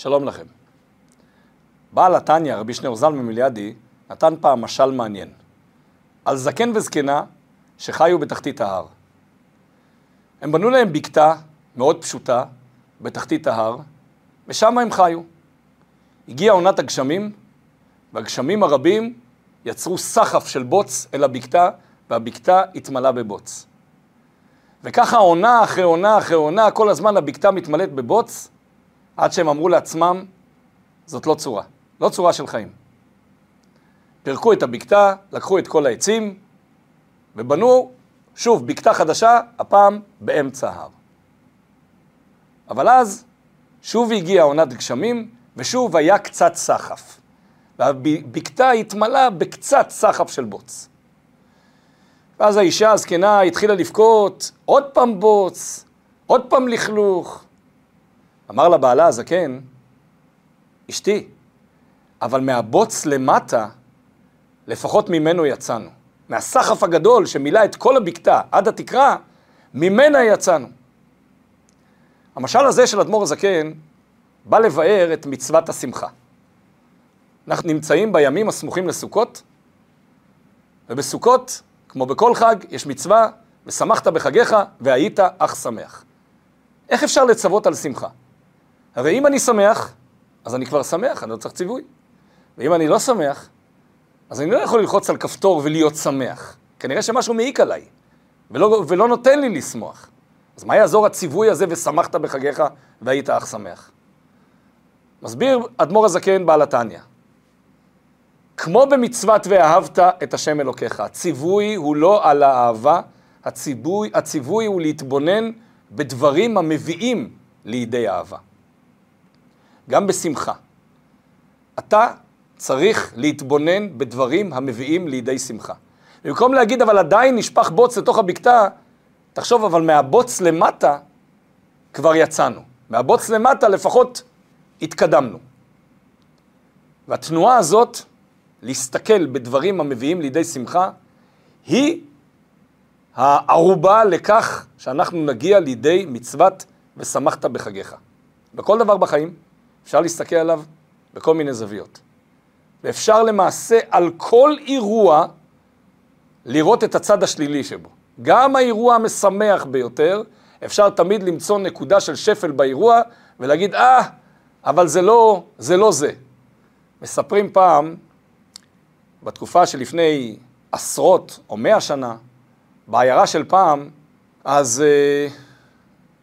שלום לכם. בעל התניא, רבי שניאור זלמן מיליאדי, נתן פעם משל מעניין. על זקן וזקנה שחיו בתחתית ההר. הם בנו להם בקתה מאוד פשוטה בתחתית ההר, ושם הם חיו. הגיעה עונת הגשמים, והגשמים הרבים יצרו סחף של בוץ אל הבקתה, והבקתה התמלאה בבוץ. וככה עונה אחרי עונה אחרי עונה, כל הזמן הבקתה מתמלאת בבוץ, עד שהם אמרו לעצמם, זאת לא צורה, לא צורה של חיים. פירקו את הבקתה, לקחו את כל העצים, ובנו, שוב, בקתה חדשה, הפעם באמצע ההר. אבל אז, שוב הגיעה עונת גשמים, ושוב היה קצת סחף. והבקתה התמלאה בקצת סחף של בוץ. ואז האישה הזקנה התחילה לבכות, עוד פעם בוץ, עוד פעם לכלוך. אמר לה בעלה הזקן, אשתי, אבל מהבוץ למטה, לפחות ממנו יצאנו. מהסחף הגדול שמילא את כל הבקתה עד התקרה, ממנה יצאנו. המשל הזה של אדמו"ר הזקן בא לבאר את מצוות השמחה. אנחנו נמצאים בימים הסמוכים לסוכות, ובסוכות, כמו בכל חג, יש מצווה, ושמחת בחגיך והיית אך שמח. איך אפשר לצוות על שמחה? הרי אם אני שמח, אז אני כבר שמח, אני לא צריך ציווי. ואם אני לא שמח, אז אני לא יכול ללחוץ על כפתור ולהיות שמח. כנראה שמשהו מעיק עליי, ולא, ולא נותן לי לשמוח. אז מה יעזור הציווי הזה ושמחת בחגיך והיית אך שמח? מסביר אדמו"ר הזקן בעל התניא. כמו במצוות ואהבת את השם אלוקיך, הציווי הוא לא על האהבה, הציווי, הציווי הוא להתבונן בדברים המביאים לידי אהבה. גם בשמחה. אתה צריך להתבונן בדברים המביאים לידי שמחה. במקום להגיד, אבל עדיין נשפך בוץ לתוך הבקתה, תחשוב, אבל מהבוץ למטה כבר יצאנו. מהבוץ למטה לפחות התקדמנו. והתנועה הזאת, להסתכל בדברים המביאים לידי שמחה, היא הערובה לכך שאנחנו נגיע לידי מצוות ושמחת בחגיך. בכל דבר בחיים אפשר להסתכל עליו בכל מיני זוויות. ואפשר למעשה על כל אירוע לראות את הצד השלילי שבו. גם האירוע המשמח ביותר, אפשר תמיד למצוא נקודה של שפל באירוע ולהגיד, אה, אבל זה לא, זה לא זה. מספרים פעם, בתקופה שלפני עשרות או מאה שנה, בעיירה של פעם, אז אה,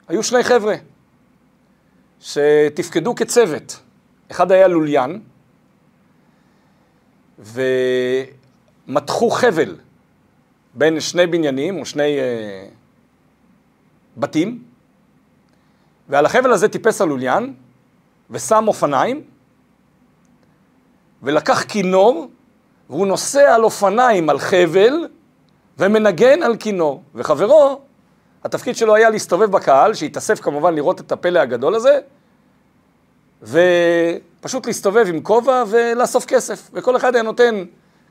היו שני חבר'ה שתפקדו כצוות. אחד היה לוליין, ומתחו חבל בין שני בניינים או שני אה, בתים, ועל החבל הזה טיפס הלוליין ושם אופניים, ולקח כינור, והוא נוסע על אופניים על חבל ומנגן על כינור. וחברו, התפקיד שלו היה להסתובב בקהל, שהתאסף כמובן לראות את הפלא הגדול הזה, ופשוט להסתובב עם כובע ולאסוף כסף. וכל אחד היה נותן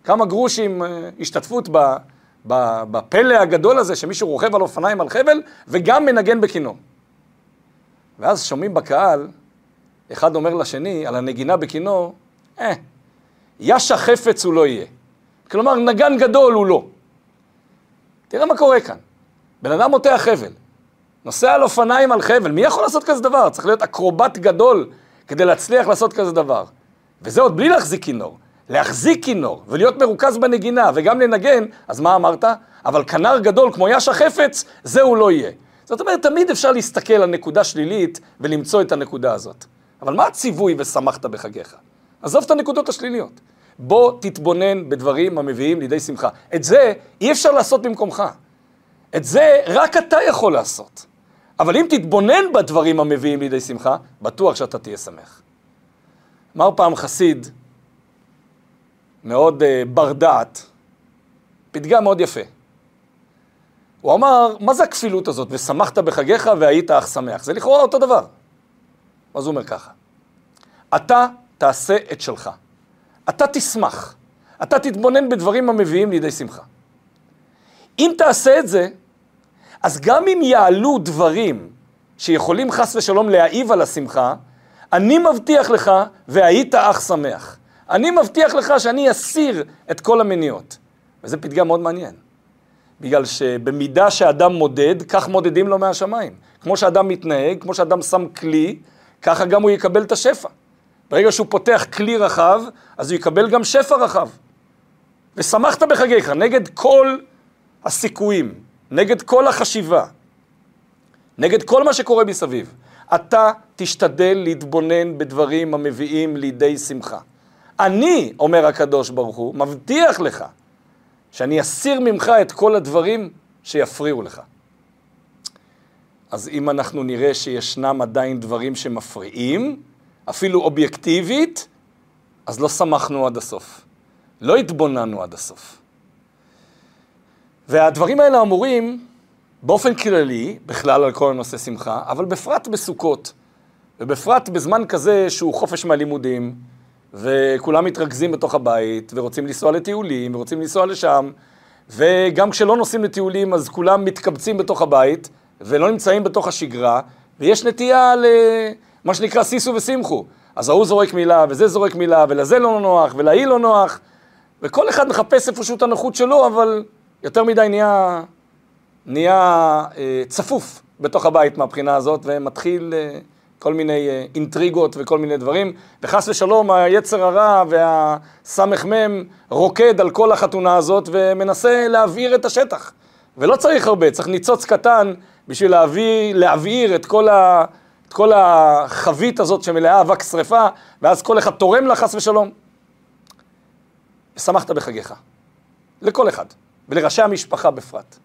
כמה גרושים אה, השתתפות בפלא הגדול הזה, שמישהו רוכב על אופניים על חבל, וגם מנגן בכינור. ואז שומעים בקהל, אחד אומר לשני, על הנגינה בכינור, אה, ישה חפץ הוא לא יהיה. כלומר, נגן גדול הוא לא. תראה מה קורה כאן. בן אדם מותח חבל, נוסע על אופניים על חבל, מי יכול לעשות כזה דבר? צריך להיות אקרובט גדול כדי להצליח לעשות כזה דבר. וזה עוד בלי להחזיק כינור. להחזיק כינור ולהיות מרוכז בנגינה וגם לנגן, אז מה אמרת? אבל כנר גדול כמו יאש החפץ, זה הוא לא יהיה. זאת אומרת, תמיד אפשר להסתכל על נקודה שלילית ולמצוא את הנקודה הזאת. אבל מה הציווי ושמחת בחגיך? עזוב את הנקודות השליליות. בוא תתבונן בדברים המביאים לידי שמחה. את זה אי אפשר לעשות במקומך. את זה רק אתה יכול לעשות. אבל אם תתבונן בדברים המביאים לידי שמחה, בטוח שאתה תהיה שמח. אמר פעם חסיד, מאוד uh, בר דעת, פתגם מאוד יפה. הוא אמר, מה זה הכפילות הזאת? ושמחת בחגיך והיית אך שמח. זה לכאורה אותו דבר. אז הוא אומר ככה, אתה תעשה את שלך. אתה תשמח. אתה תתבונן בדברים המביאים לידי שמחה. אם תעשה את זה, אז גם אם יעלו דברים שיכולים חס ושלום להעיב על השמחה, אני מבטיח לך, והיית אח שמח. אני מבטיח לך שאני אסיר את כל המניעות. וזה פתגם מאוד מעניין. בגלל שבמידה שאדם מודד, כך מודדים לו מהשמיים. כמו שאדם מתנהג, כמו שאדם שם כלי, ככה גם הוא יקבל את השפע. ברגע שהוא פותח כלי רחב, אז הוא יקבל גם שפע רחב. ושמחת בחגיך, נגד כל הסיכויים, נגד כל החשיבה, נגד כל מה שקורה מסביב. אתה תשתדל להתבונן בדברים המביאים לידי שמחה. אני, אומר הקדוש ברוך הוא, מבטיח לך שאני אסיר ממך את כל הדברים שיפריעו לך. אז אם אנחנו נראה שישנם עדיין דברים שמפריעים, אפילו אובייקטיבית, אז לא שמחנו עד הסוף. לא התבוננו עד הסוף. והדברים האלה אמורים באופן כללי, בכלל על כל הנושא שמחה, אבל בפרט בסוכות, ובפרט בזמן כזה שהוא חופש מהלימודים, וכולם מתרכזים בתוך הבית, ורוצים לנסוע לטיולים, ורוצים לנסוע לשם, וגם כשלא נוסעים לטיולים אז כולם מתקבצים בתוך הבית, ולא נמצאים בתוך השגרה, ויש נטייה למה שנקרא סיסו ושימחו. אז ההוא זורק מילה, וזה זורק מילה, ולזה לא נוח, ולהיא לא נוח, וכל אחד מחפש איפשהו את הנוחות שלו, אבל יותר מדי נהיה, נהיה אה, צפוף בתוך הבית מהבחינה הזאת, ומתחיל אה, כל מיני אה, אינטריגות וכל מיני דברים, וחס ושלום היצר הרע והסמ"ם רוקד על כל החתונה הזאת ומנסה להבעיר את השטח. ולא צריך הרבה, צריך ניצוץ קטן בשביל להביא, להבעיר את כל, ה, את כל החבית הזאת שמלאה אבק שרפה, ואז כל אחד תורם לה חס ושלום. ושמחת בחגיך. לכל אחד, ולראשי המשפחה בפרט.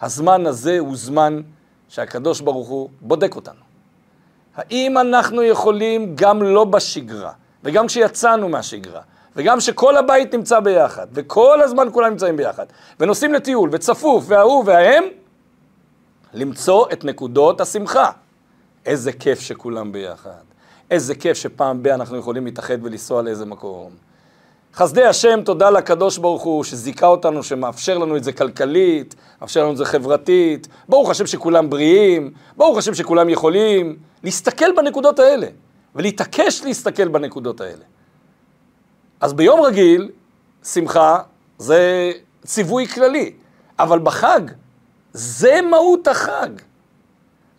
הזמן הזה הוא זמן שהקדוש ברוך הוא בודק אותנו. האם אנחנו יכולים גם לא בשגרה, וגם כשיצאנו מהשגרה, וגם שכל הבית נמצא ביחד, וכל הזמן כולם נמצאים ביחד, ונוסעים לטיול, וצפוף, וההוא וההם, למצוא את נקודות השמחה. איזה כיף שכולם ביחד. איזה כיף שפעם ב- אנחנו יכולים להתאחד ולנסוע לאיזה מקום. חסדי השם, תודה לקדוש ברוך הוא שזיכה אותנו, שמאפשר לנו את זה כלכלית, מאפשר לנו את זה חברתית. ברוך השם שכולם בריאים, ברוך השם שכולם יכולים להסתכל בנקודות האלה, ולהתעקש להסתכל בנקודות האלה. אז ביום רגיל, שמחה זה ציווי כללי, אבל בחג, זה מהות החג.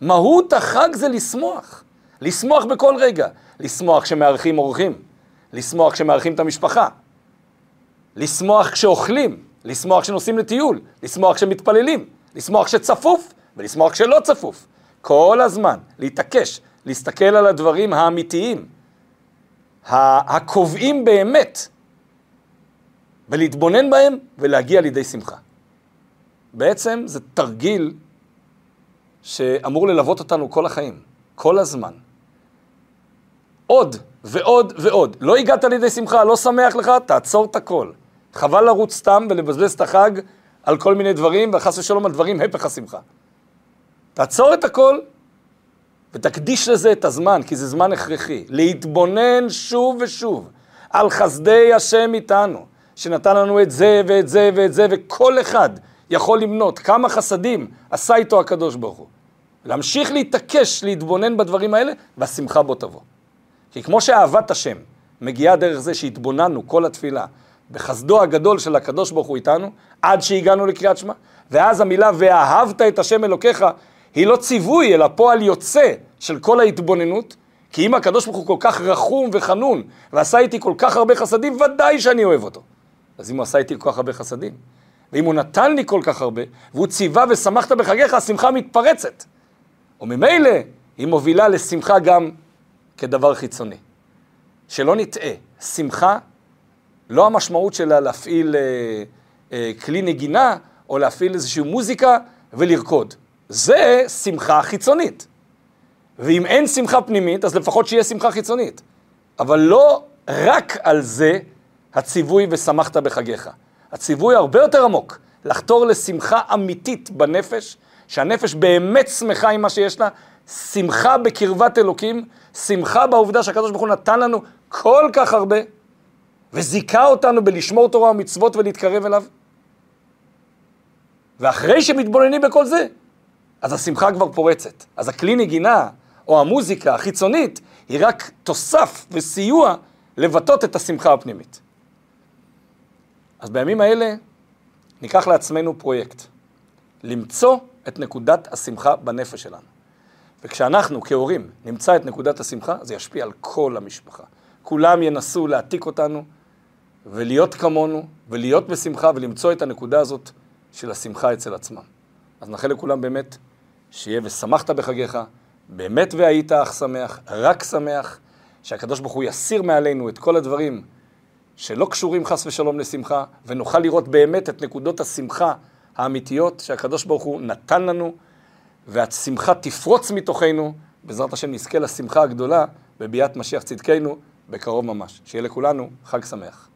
מהות החג זה לשמוח. לשמוח בכל רגע. לשמוח כשמארחים אורחים, לשמוח כשמארחים את המשפחה, לשמוח כשאוכלים, לשמוח כשנוסעים לטיול, לשמוח כשמתפללים, לשמוח כשצפוף ולשמוח כשלא צפוף. כל הזמן להתעקש, להסתכל על הדברים האמיתיים, הקובעים באמת, ולהתבונן בהם ולהגיע לידי שמחה. בעצם זה תרגיל שאמור ללוות אותנו כל החיים, כל הזמן. עוד ועוד ועוד. לא הגעת לידי שמחה, לא שמח לך, תעצור את הכל. חבל לרוץ סתם ולבזבז את החג על כל מיני דברים, וחס ושלום על דברים הפך השמחה. תעצור את הכל ותקדיש לזה את הזמן, כי זה זמן הכרחי. להתבונן שוב ושוב על חסדי השם איתנו, שנתן לנו את זה ואת זה ואת זה, וכל אחד יכול למנות כמה חסדים עשה איתו הקדוש ברוך הוא. להמשיך להתעקש, להתבונן בדברים האלה, והשמחה בו תבוא. כי כמו שאהבת השם מגיעה דרך זה שהתבוננו כל התפילה בחסדו הגדול של הקדוש ברוך הוא איתנו, עד שהגענו לקריאת שמע, ואז המילה ואהבת את השם אלוקיך היא לא ציווי, אלא פועל יוצא של כל ההתבוננות, כי אם הקדוש ברוך הוא כל כך רחום וחנון, ועשה איתי כל כך הרבה חסדים, ודאי שאני אוהב אותו. אז אם הוא עשה איתי כל כך הרבה חסדים, ואם הוא נתן לי כל כך הרבה, והוא ציווה ושמחת בחגיך, השמחה מתפרצת. וממילא היא מובילה לשמחה גם כדבר חיצוני. שלא נטעה, שמחה, לא המשמעות שלה להפעיל אה, אה, כלי נגינה, או להפעיל איזושהי מוזיקה ולרקוד. זה שמחה חיצונית. ואם אין שמחה פנימית, אז לפחות שיהיה שמחה חיצונית. אבל לא רק על זה הציווי ושמחת בחגיך. הציווי הרבה יותר עמוק, לחתור לשמחה אמיתית בנפש, שהנפש באמת שמחה עם מה שיש לה, שמחה בקרבת אלוקים, שמחה בעובדה שהקדוש ברוך הוא נתן לנו כל כך הרבה, וזיכה אותנו בלשמור תורה ומצוות ולהתקרב אליו. ואחרי שמתבוננים בכל זה, אז השמחה כבר פורצת. אז הכלי נגינה, או המוזיקה החיצונית, היא רק תוסף וסיוע לבטאות את השמחה הפנימית. אז בימים האלה ניקח לעצמנו פרויקט, למצוא את נקודת השמחה בנפש שלנו. וכשאנחנו כהורים נמצא את נקודת השמחה, זה ישפיע על כל המשפחה. כולם ינסו להעתיק אותנו ולהיות כמונו, ולהיות בשמחה ולמצוא את הנקודה הזאת של השמחה אצל עצמם. אז נאחל לכולם באמת שיהיה ושמחת בחגיך, באמת והיית אך שמח, רק שמח, שהקדוש ברוך הוא יסיר מעלינו את כל הדברים שלא קשורים חס ושלום לשמחה, ונוכל לראות באמת את נקודות השמחה האמיתיות שהקדוש ברוך הוא נתן לנו, והשמחה תפרוץ מתוכנו, בעזרת השם נזכה לשמחה הגדולה בביאת משיח צדקנו בקרוב ממש. שיהיה לכולנו חג שמח.